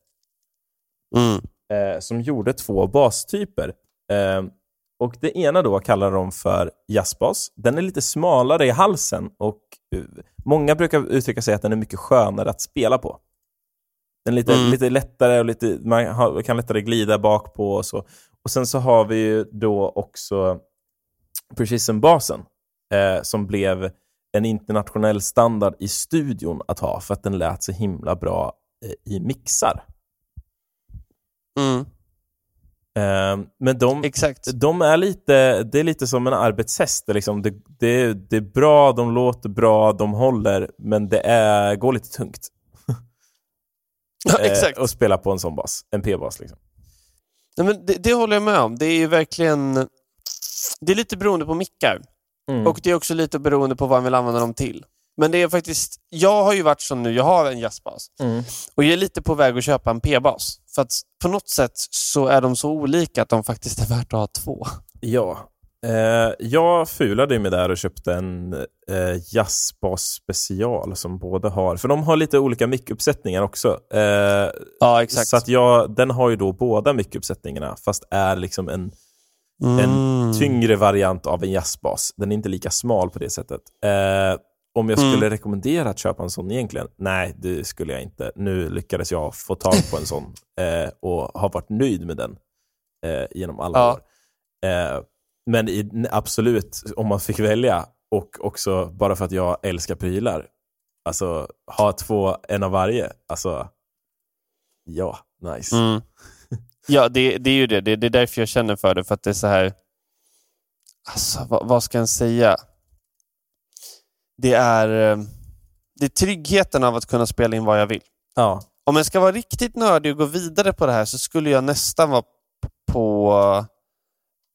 Mm. eh, som gjorde två bastyper. Eh, och Det ena då kallar de för jazzbas. Den är lite smalare i halsen och eh, många brukar uttrycka sig att den är mycket skönare att spela på. Den är lite, Mm. lite lättare och lite, man har, kan lättare glida bak på och så. Och Sen så har vi ju då också Precision-basen eh, som blev en internationell standard i studion att ha för att den lät så himla bra eh, i mixar. Mm. Eh, men de, Exakt. de är lite, det är lite som en arbetshäst. Liksom, det, det, det är bra, de låter bra, de håller, men det är, går lite tungt Ja, eh, exakt. att spela på en sån bas, en p-bas. Liksom. Nej, men det, det håller jag med om. Det är ju verkligen... Det är lite beroende på mickar. Mm. Och det är också lite beroende på vad man vill använda dem till. Men det är faktiskt... Jag har ju varit som nu, jag har en jazzbas. Mm. Och jag är lite på väg att köpa en p-bas. För att på något sätt så är de så olika att de faktiskt är värt att ha två. Ja, Eh, jag fulade mig där och köpte en eh, jazzbas special som båda har, för de har lite olika mickuppsättningar också. Eh, Ja, exakt. så att jag, den har ju då båda mickuppsättningarna, fast är liksom en, en Mm. tyngre variant av en jazzbas. Den är inte lika smal på det sättet. Eh, om jag skulle Mm. rekommendera att köpa en sån egentligen? Nej, det skulle jag inte. Nu lyckades jag få tag på en sån eh, och har varit nöjd med den eh, genom alla Ja. år. Men i, absolut, om man fick välja och också bara för att jag älskar prylar, alltså ha två, en av varje, alltså ja, nice. Mm. Ja, det, det är ju det. det. Det är därför jag känner för det. För att det är så här... Alltså, vad, vad ska jag säga? Det är, eh, det är tryggheten av att kunna spela in vad jag vill. Ja, Om jag ska vara riktigt nördig och gå vidare på det här så skulle jag nästan vara på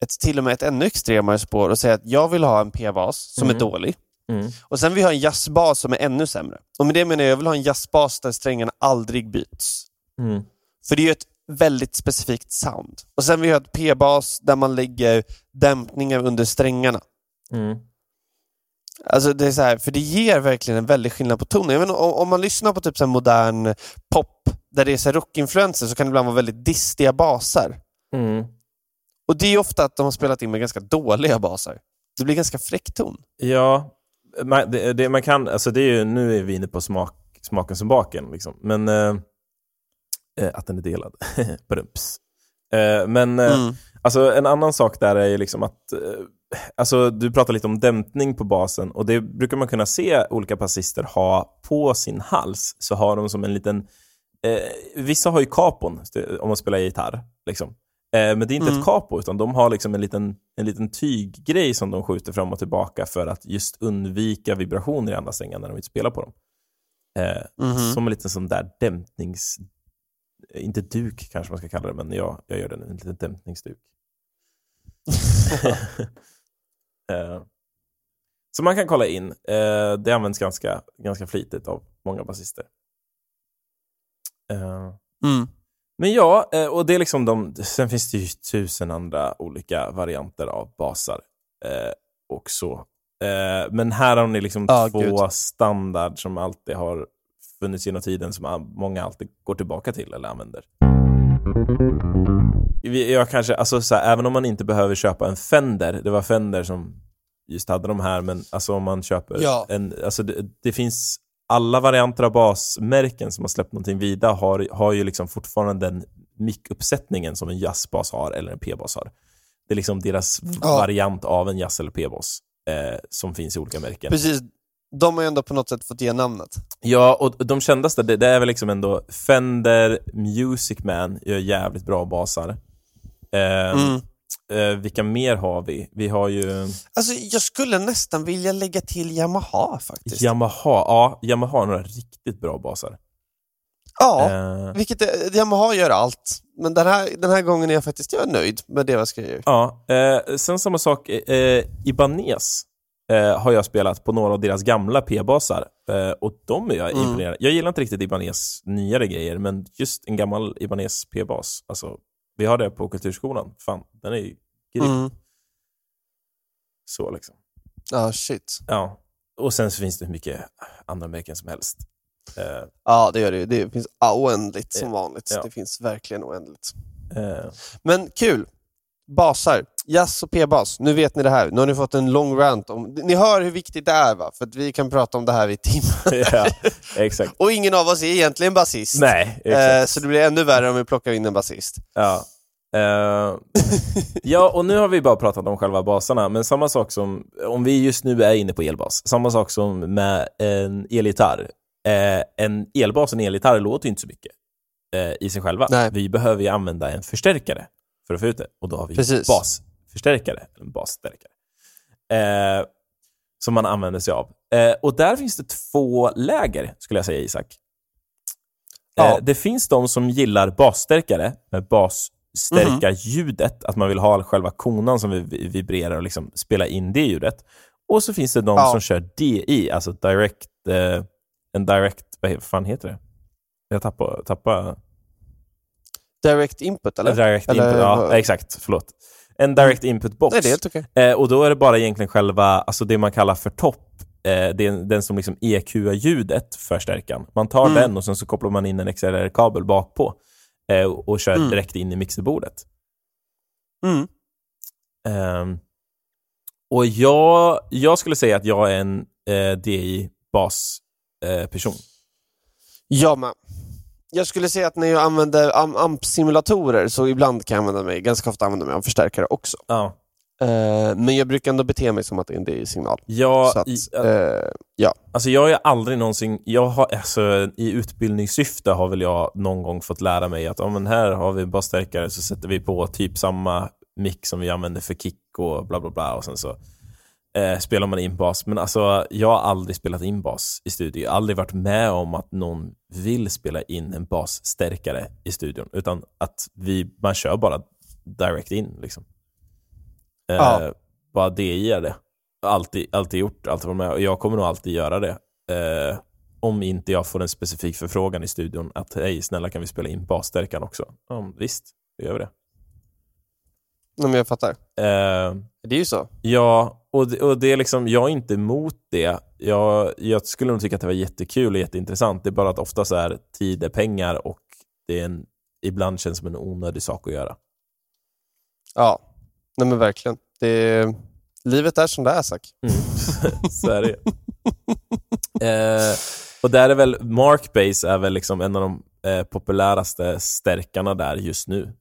ett, till och med ett ännu extremare spår och säga att jag vill ha en p-bas som Mm. är dålig. mm. Och sen vill jag ha en jazzbas som är ännu sämre. Och med det menar jag, jag vill ha en jazzbas där strängarna aldrig byts. Mm. För det är ju ett väldigt specifikt sound. Och sen vill jag ha ett p-bas där man lägger dämpningar under strängarna. Mm. Alltså det är så här, för det ger verkligen en väldig skillnad på tonen. Jag om, om man lyssnar på typ så modern pop, där det är rockinfluenser, så kan det ibland vara väldigt distiga basar. Mm. Och det är ofta att de har spelat in med ganska dåliga basar. Det blir ganska fräck ton. Ja, man, det, det, man kan, alltså det är ju, nu är vi inne på smak, smaken som baken, liksom. men eh, eh, att den är delad. Brumps. Eh, men eh, Mm. alltså, en annan sak där är ju liksom att, eh, alltså, du pratar lite om dämpning på basen och det brukar man kunna se olika basister ha på sin hals, så har de som en liten, eh, vissa har ju kapon om man spelar gitarr. Liksom. Eh, men det är inte Mm. ett capo, utan de har liksom en liten, en liten tyggrej som de skjuter fram och tillbaka för att just undvika vibrationer i andra strängar när de inte spelar på dem. Eh, Mhm. Som en liten sån där dämpnings... Inte duk kanske man ska kalla det, men ja, jag gör det nu. En liten dämpningsduk. eh, så man kan kolla in. Eh, det används ganska, ganska flitigt av många basister. Eh, Mm. Men ja, eh, och det är liksom de, sen finns det ju tusen andra olika varianter av basar eh, och så. Eh, men här har ni liksom Ja, två gud. standard som alltid har funnits genom tiden som många alltid går tillbaka till eller använder. Jag kanske, alltså så här, även om man inte behöver köpa en Fender, det var Fender som just hade de här, men alltså om man köper Ja. en, alltså det, det finns alla varianter av basmärken som har släppt någonting vidare har, har ju liksom fortfarande den mickuppsättningen som en jazzbas har eller en p-bas har. Det är liksom deras Ja. variant av en jazz eller p-bas eh, som finns i olika märken. Precis. De har ju ändå på något sätt fått ge namnet. Ja, och de kändaste, det, det är väl liksom ändå Fender Music Man gör jävligt bra basar. Eh, Mm. Eh, vilka mer har vi? Vi har ju Alltså, jag skulle nästan vilja lägga till Yamaha faktiskt. Yamaha. Ja, Yamaha har några riktigt bra basar. Ja, Eh, vilket är, Yamaha gör allt. Men den här, den här gången är jag faktiskt jag är nöjd med deras grejer. ja, eh, sen samma sak, eh, Ibanez eh, har jag spelat på några av deras gamla p-basar. Eh, och de är jag Mm. imponerad. Jag gillar inte riktigt Ibanez nyare grejer, men just en gammal Ibanez p-bas. Alltså, vi har det på Kulturskolan. Fan, den är ju grym. Mm. Så liksom. Ja, shit. Ja. Och sen så finns det hur mycket andra märken som helst. Eh, Ja, det gör det ju. Det finns oändligt som Eh, vanligt. ja. Det finns verkligen oändligt. eh, Men kul! Basar. Jazz och p-bas. Nu vet ni det här. Nu har ni fått en lång rant. Om... Ni hör hur viktigt det är va? För att vi kan prata om det här i timmar. ja, exakt. Och ingen av oss är egentligen basist. Nej, Eh, så det blir ännu värre om vi plockar in en basist. Ja. Eh, ja, och nu har vi bara pratat om själva basarna, men samma sak som, om vi just nu är inne på elbas, samma sak som med en elgitarr. Eh, en elbas och en elgitarr låter ju inte så mycket eh, i sig själva. Nej. Vi behöver ju använda en förstärkare för att få ut det, och då har vi Precis. basförstärkare, eller en basstärkare, eh, som man använder sig av. Eh, och där finns det två läger, skulle jag säga, Isak. Ja. Eh, det finns de som gillar basstärkare med basstärka ljudet, att man vill ha själva konan som vi- vibrerar och liksom spela in det ljudet. Och så finns det de Ja. som kör DI, alltså direct, eh, en direct, vad fan heter det? Jag tappar, tappar Direct input eller? Direct Eller input, ja vad- exakt, förlåt. En direct input box. Nej, det är helt okej. Eh, och då är det bara egentligen själva, alltså det man kallar för topp, eh, är den som liksom EQar ljudet för stärkan. Man tar Mm. den och sen så kopplar man in en XLR-kabel bakpå eh, och, och kör Mm. direkt in i mixerbordet. Mm. Ehm, och jag, jag skulle säga att jag är en eh, DI-bas-person. Jag med. Jag skulle säga att när jag använder am- AMP-simulatorer så ibland kan jag använda mig, ganska ofta använda mig av förstärkare också. ja. Eh, men jag brukar ändå bete mig som att det är en DI-signal. Så att, i, eh, ja. Alltså jag har aldrig någonsin, jag har, alltså, i utbildningssyfte har väl jag någon gång fått lära mig att men här har vi en basstärkare så sätter vi på typ samma mick som vi använder för kick och bla bla bla och sen så eh, spelar man in bas. Men alltså jag har aldrig spelat in bas i studio. Jag har aldrig varit med om att någon vill spela in en basstärkare i studion utan att vi, man kör bara direct in liksom. Eh, Ja. Bara DI är det. Alltid, alltid gjort, alltid varit med. Och jag kommer nog alltid göra det. Eh, om inte jag får en specifik förfrågan i studion att hej, snälla kan vi spela in basstärkan också? Ja, visst, då gör vi det. Men jag fattar. Eh, Det är ju så. ja, och det, och det är liksom, jag är inte emot det. Jag, jag skulle nog tycka att det var jättekul och jätteintressant. Det är bara att ofta så är tid är pengar och det är en, ibland känns som en onödig sak att göra. Ja, nej men verkligen. Det, livet är som det är, Zack. Mm. så är det eh, Och där är väl, Markbase är väl liksom en av de eh, populäraste stärkarna där just nu.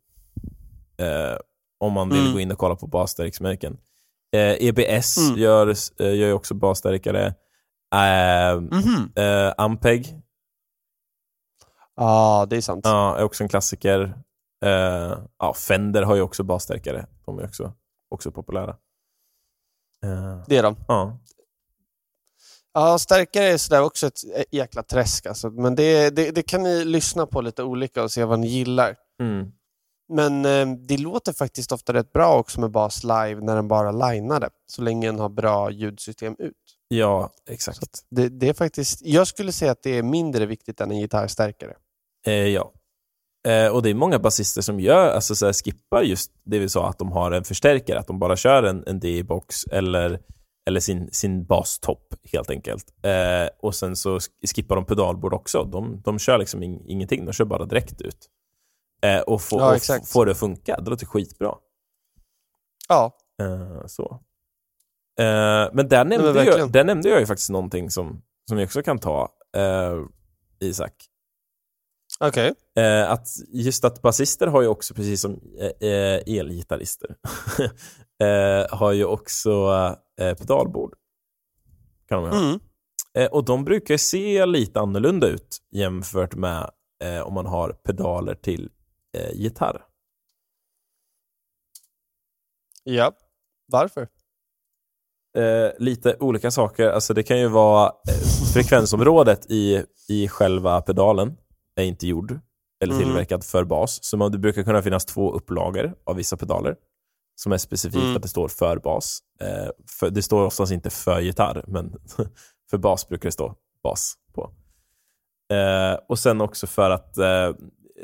Eh, om man vill Mm. gå in och kolla på basstärksmärken. Eh, EBS Mm. gör, eh, gör ju också basstärkare. Eh, Mhm. eh, Ampeg Ja, det är sant. ja, är också en klassiker. Eh, ja, Fender har ju också basstärkare. De är också, också populära. Eh, Det är de. ja. Ja, stärkare är sådär också ett jäkla träsk. Alltså. Men det, det, det kan ni lyssna på lite olika och se vad ni gillar. Mm. Men eh, det låter faktiskt ofta rätt bra också med bas live när den bara linar det. Så länge den har bra ljudsystem ut. ja, exakt. Det, det är faktiskt, jag skulle säga att det är mindre viktigt än en gitarrstärkare. Eh, ja. Eh, och det är många basister som gör, alltså så här, skippar just det vi sa, att de har en förstärkare, att de bara kör en, en DI-box eller, eller sin, sin bastopp helt enkelt. Eh, och sen så sk- skippar de pedalbord också. De, de kör liksom in, ingenting, de kör bara direkt ut. Eh, och, få, Ja, och exakt. f- får det att funka. Det låter skitbra. Ja, Eh, så. Eh, men där nämnde, jag, verkligen. där nämnde jag ju faktiskt någonting som, som vi också kan ta, eh, Isak. okej. Eh, att just att basister har ju också, precis som eh, eh, elgitarrister, eh, har ju också eh, pedalbord. Kan de ha. Mm. Eh, och de brukar se lite annorlunda ut jämfört med eh, om man har pedaler till eh, gitarr. Ja, varför? Eh, lite olika saker. Alltså det kan ju vara eh, frekvensområdet i, i själva pedalen är inte gjord eller Mhm. tillverkad för bas. Så man, det brukar kunna finnas två upplagor av vissa pedaler som är specifikt Mm. att det står för bas. Eh, för, det står oftast inte för gitarr, men för bas brukar det stå bas på. Eh, och sen också för att eh,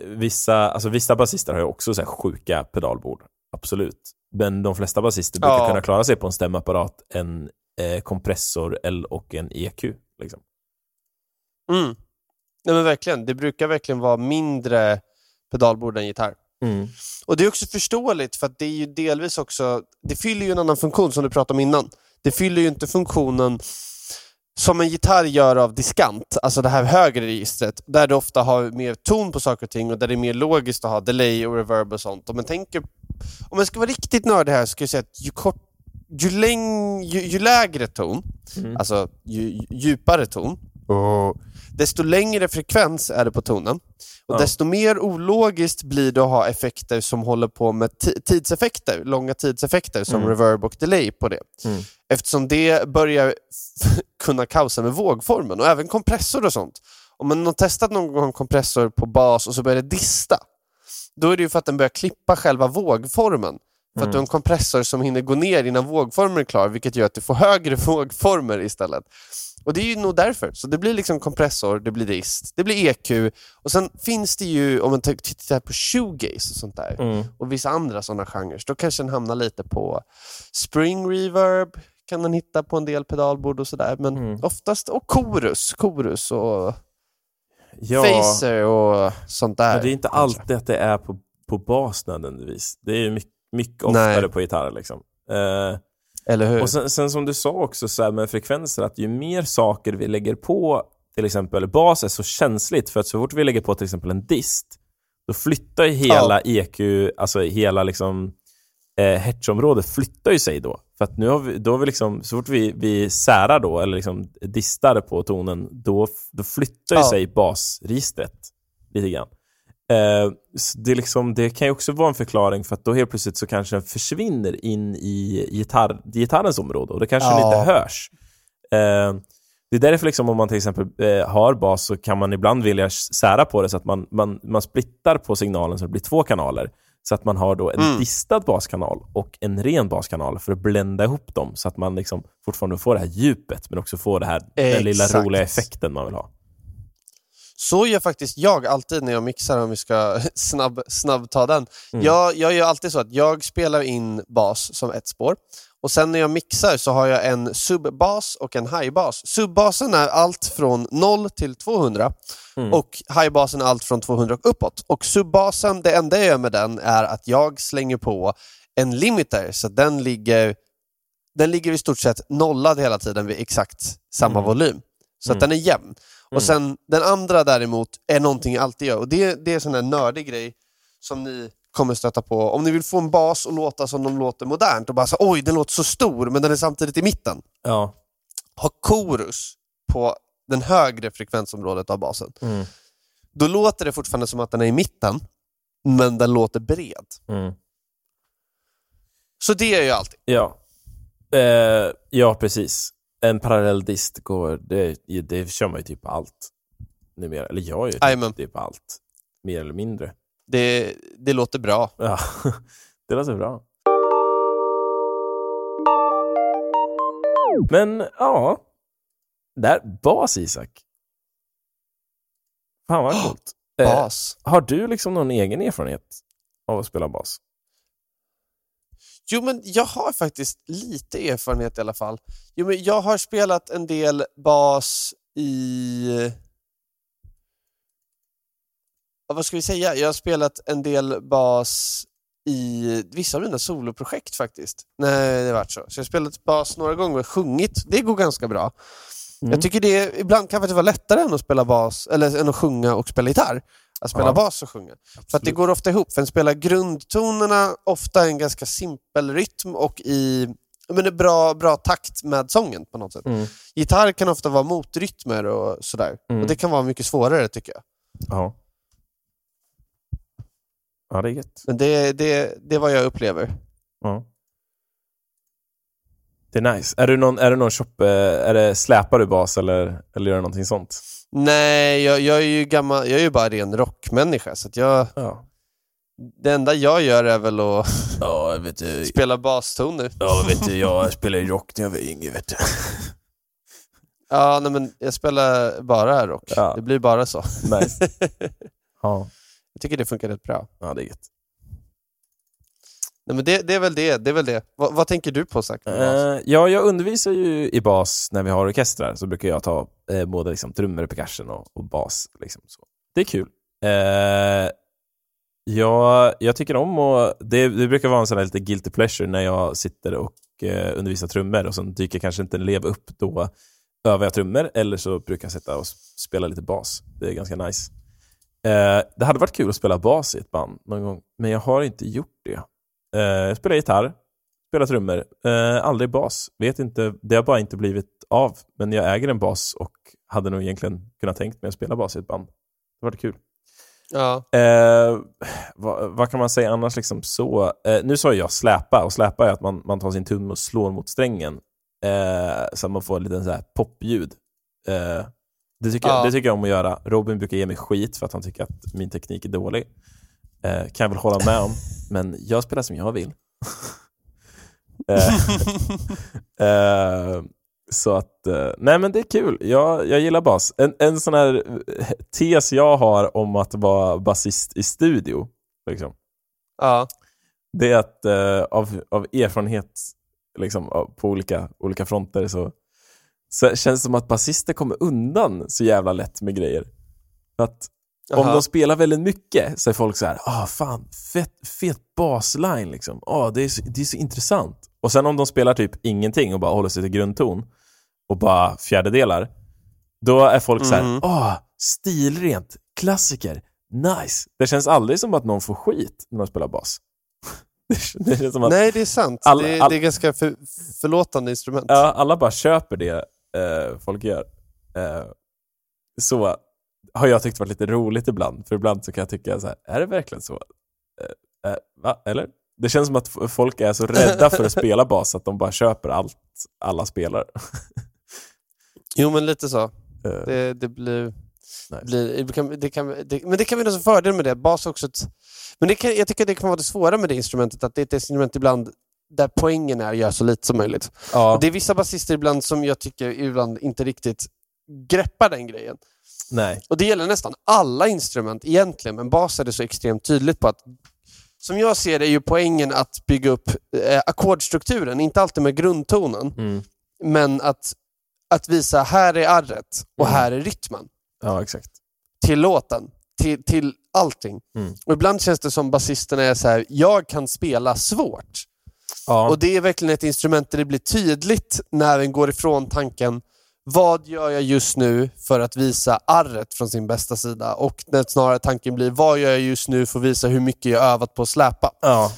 vissa, alltså vissa basister har ju också så sjuka pedalbord. Absolut. Men de flesta basister brukar Ja. kunna klara sig på en stämapparat, en eh, kompressor eller- och en EQ. Liksom. Mm. Nej men verkligen, det brukar verkligen vara mindre pedalbord än gitarr. Och det är också förståeligt för det är ju delvis också, det fyller ju en annan funktion som du pratade om innan. Det fyller ju inte funktionen som en gitarr gör av diskant, alltså det här högre registret, där du ofta har mer ton på saker och ting och där det är mer logiskt att ha delay och reverb och sånt. Om man tänker, om man ska vara riktigt nördig här så ska jag säga att ju, kort, ju, läng, ju, ju lägre ton, Mm. alltså ju, ju djupare ton, desto längre frekvens är det på tonen. Och Ja. desto mer ologiskt blir det att ha effekter som håller på med ti- tidseffekter, långa tidseffekter som Mm. reverb och delay på det. Mm. Eftersom det börjar kunna kaosa med vågformen och även kompressor och sånt. Om man har testat någon gång kompressor på bas och så börjar det dista, då är det ju för att den börjar klippa själva vågformen. För att du har en kompressor som hinner gå ner innan vågformen är klar, vilket gör att du får högre vågformer istället. Och det är ju nog därför. Så det blir liksom kompressor, det blir dist, det blir EQ och sen finns det ju, om man tittar på shoegaze och sånt där, Mm. och vissa andra sådana genrer, då kanske den hamnar lite på spring reverb, kan den hitta på en del pedalbord och sådär, men Mm. oftast, och chorus, chorus och Ja, phaser och sånt där. men det är inte kanske. alltid att det är på, på bas nödvändigtvis. Det är ju mycket, mycket oftare Nej. på gitarr. Liksom. Eh, Eller hur? och sen, sen som du sa också så med frekvenser, att ju mer saker vi lägger på, till exempel bas är så känsligt, för att så fort vi lägger på till exempel en dist, då flyttar ju hela EQ, alltså hela liksom eh, hertzområdet flyttar ju sig då. För att nu har vi, då har vi liksom, så fort vi, vi särar då, eller liksom distar på tonen, då, då flyttar ju Ja. sig basregistret lite grann. Eh, det, liksom, det kan ju också vara en förklaring för att då helt plötsligt så kanske den försvinner in i gitarr, gitarrens område och det kanske Ja. inte hörs. Eh, det är därför liksom om man till exempel eh, har bas så kan man ibland vilja sära på det så att man, man, man splittar på signalen så det blir två kanaler. Så att man har då en Mm. distad baskanal och en ren baskanal för att blända ihop dem så att man liksom fortfarande får det här djupet men också får det här, den lilla roliga effekten man vill ha. Så gör faktiskt jag alltid när jag mixar, om vi ska snabb, snabb ta den. Mm. Jag, jag gör alltid så att jag spelar in bas som ett spår. Och sen när jag mixar så har jag en subbas och en highbas. Subbasen är allt från 0 till 200 Mm. och highbasen är allt från 200 och uppåt. Och subbasen, det enda jag gör med den är att jag slänger på en limiter så att den ligger, den ligger i stort sett nollad hela tiden vid exakt samma Mm. volym. Så att Mm. den är jämn. Mm. Och sen den andra däremot är någonting jag alltid gör och det, det är en sån där nördig grej som ni kommer stöta på. Om ni vill få en bas att låta som de låter modernt och bara så oj den låter så stor men den är samtidigt i mitten. Ja. Ha chorus på den högre frekvensområdet av basen. Mm. Då låter det fortfarande som att den är i mitten men den låter bred. Mm. Så det gör jag alltid. Ja. Eh, ja, precis. En parallell dist går, det, det kör man ju typ på allt. Numera. Eller jag gör ju typ på allt. Mer eller mindre. Det, det låter bra. Ja, det låter bra. Men ja, där, bas Isak. Fan vad coolt. Eh, Bas. har du liksom någon egen erfarenhet av att spela bas? Jo, men jag har faktiskt lite erfarenhet i alla fall. Jo, men jag har spelat en del bas i... Ja, vad ska vi säga? Jag har spelat en del bas i vissa av mina soloprojekt faktiskt. Nej, det har varit så. Så jag har spelat bas några gånger och sjungit. Det går ganska bra. Mm. Jag tycker det ibland kan faktiskt vara lättare än att spela bas, eller än att sjunga och spela gitarr. Att spela Ja. bas och sjunga. För att det går ofta ihop, för en spelar grundtonerna ofta en ganska simpel rytm och i men en bra, bra takt med sången på något sätt. Mm. Gitarr kan ofta vara motrytmer och sådär. Mm. Och det kan vara mycket svårare tycker jag. Ja. Ja, det är gött. Men det, det, det är vad jag upplever. Ja. Det är nice. Är du någon, är du någon shop, är det, släpar du bas eller, eller gör du någonting sånt? Nej, jag, jag är ju gammal, jag är ju bara ren rockmänniska så att jag, Ja. det enda jag gör är väl att Ja, vet du. spela bastoner. Ja, vet du, jag spelade rock när jag var yngre, vet du. Ja, nej, men jag spelar bara rock. Ja. Det blir bara så. Nice. Ja. Jag tycker det funkar rätt bra. ja, det är gött. Nej, men det, det är väl det. det, är väl det. Vad, vad tänker du på Zack? Uh, ja, jag undervisar ju i bas när vi har orkestrar, så brukar jag ta eh, både liksom, trummor, percussion och, och bas. Liksom, så. Det är kul. Uh, ja, jag tycker om och det, det brukar vara en sån här lite guilty pleasure när jag sitter och uh, undervisar trummor och så dyker kanske inte en elev upp. Då övar jag trummor eller så brukar jag sitta och spela lite bas. Det är ganska nice. Det hade varit kul att spela bas i ett band någon gång, men jag har inte gjort det. Eh, jag spelar gitarr, spelar trummor, eh, aldrig bas. Vet inte, det har bara inte blivit av. Men jag äger en bas och hade nog egentligen kunnat tänkt mig att spela bas i ett band. Det var kul. Ja. Eh, vad, vad kan man säga annars? Liksom så? Eh, nu sa jag släpa, och släpa är att man, man tar sin tumme och slår mot strängen. Eh, så att man får en liten så här popljud. Eh, det, tycker Ja. jag, det tycker jag om att göra. Robin brukar ge mig skit för att han tycker att min teknik är dålig. Eh, kan jag väl hålla med om. Men jag spelar som jag vill. Eh, eh, så att, eh, nej men det är kul. Jag, jag gillar bas. En, en sån här eh, tes jag har om att vara basist i studio, liksom, Ja. det är att eh, av, av erfarenhet liksom, av- på olika, olika fronter så, så känns det som att basister kommer undan så jävla lätt med grejer. Att om Aha. de spelar väldigt mycket så är folk så här, ah fan, fett, fet basline liksom. Ah, det, är så, det är så intressant. Och sen om de spelar typ ingenting och bara håller sig till grundton och bara fjärdedelar, då är folk så här, Mhm. ah, stilrent, klassiker, nice. Det känns aldrig som att någon får skit när de spelar bas. det, känns som att Nej, det är sant. All- det, all- det är ganska för, förlåtande instrument. ja, alla bara köper det eh, folk gör. Eh, så har jag tyckt varit lite roligt ibland, för ibland så kan jag tycka så här, är det verkligen så? Eh, eh? Eller? Det känns som att folk är så rädda för att spela bas att de bara köper allt alla spelar. Jo, men lite så. Eh, Det, det blir... Nice. blir det kan, det kan, det, men det kan finnas en fördel med det. Bas också ett, men det kan, jag tycker det kan vara det svåra med det instrumentet, att det är ett instrument ibland där poängen är att göra så lite som möjligt. ja, det är vissa basister ibland som jag tycker ibland inte riktigt greppar den grejen. Nej. Och det gäller nästan alla instrument egentligen, men bas är det så extremt tydligt på att som jag ser det är ju poängen att bygga upp eh, ackordstrukturen, inte alltid med grundtonen, Mm. men att, att visa här är arret och Mm. här är rytmen Ja, exakt. till låten, till, till allting. Mm. Och ibland känns det som basisterna är så här, jag kan spela svårt. Ja, Och det är verkligen ett instrument där det blir tydligt när den går ifrån tanken vad gör jag just nu för att visa arret från sin bästa sida? Och när snarare tanken blir vad gör jag just nu för att visa hur mycket jag övat på att släpa? ja.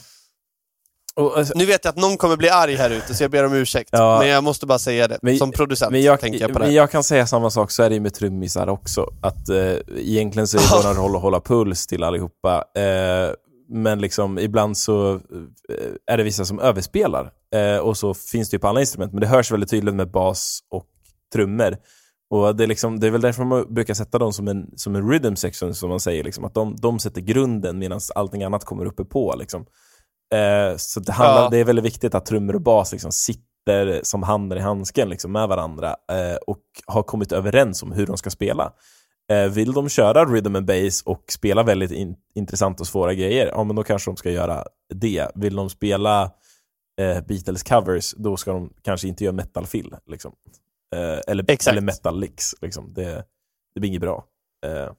Och, alltså, Nu vet jag att någon kommer bli arg här ute så jag ber om ursäkt. Ja. Men jag måste bara säga det. Men- Som producent men jag, tänker jag på det men jag kan säga samma sak, så är det med trummisar också. Att eh, egentligen så är vår roll att hålla puls till allihopa. Eh, men liksom ibland så eh, är det vissa som överspelar. Eh, och så finns det ju på alla instrument, men det hörs väldigt tydligt med bas och trummor. Och det är, liksom, det är väl därför man brukar sätta dem som en, som en rhythm section, som man säger. Liksom, att de, de sätter grunden medan allting annat kommer uppe på. Liksom. Eh, så det, handlar, Ja. det är väldigt viktigt att trummor och bas liksom sitter som handen i handsken liksom, med varandra eh, och har kommit överens om hur de ska spela. Eh, vill de köra rhythm and bass och spela väldigt in, intressanta och svåra grejer, ja men då kanske de ska göra det. Vill de spela eh, Beatles covers, då ska de kanske inte göra metal fill. Liksom. Eh, eller, Exakt. eller metal licks. Liksom. Det, det blir inget bra. Eh,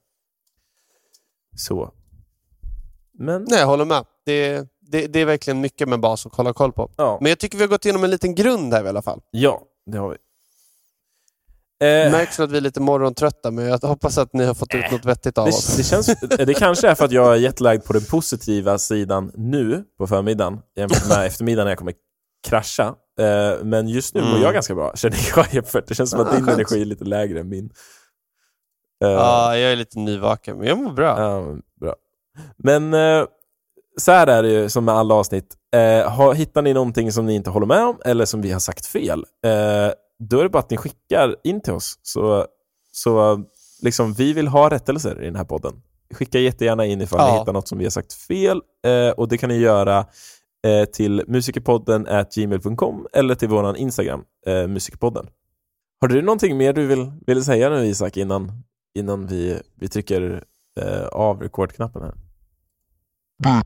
så. Men, Nej, jag håller med. Det, det, det är verkligen mycket med bas att hålla koll på. ja. Men jag tycker vi har gått igenom en liten grund här i alla fall. ja, det har vi. Eh, Märks att vi är lite morgontrötta, men jag hoppas att ni har fått ut något vettigt av oss. Det, det, känns, det kanske är för att jag är jetlagd på den positiva sidan nu på förmiddagen jämfört med eftermiddagen när jag kommer krascha. Eh, men just nu mår Mm. jag ganska bra, känner jag. Jämfört. Det känns som att Ah, din skönt. energi är lite lägre än min. Ja, jag är lite nyvaken, men jag mår bra. ja, bra. Men eh, så här är det ju som med alla avsnitt. Har, hittar ni någonting som ni inte håller med om eller som vi har sagt fel, eh, då är det bara att ni skickar in till oss. Så, så liksom, vi vill ha rättelser i den här podden. Skicka jättegärna in ifall Ja. ni hittar något som vi har sagt fel. Och det kan ni göra eh, till musikerpodden gmail.com eller till vår Instagram, eh, musikerpodden. Har du någonting mer du vill, vill säga nu Isak innan, innan vi, vi trycker eh, av rekordknappen här? Mm.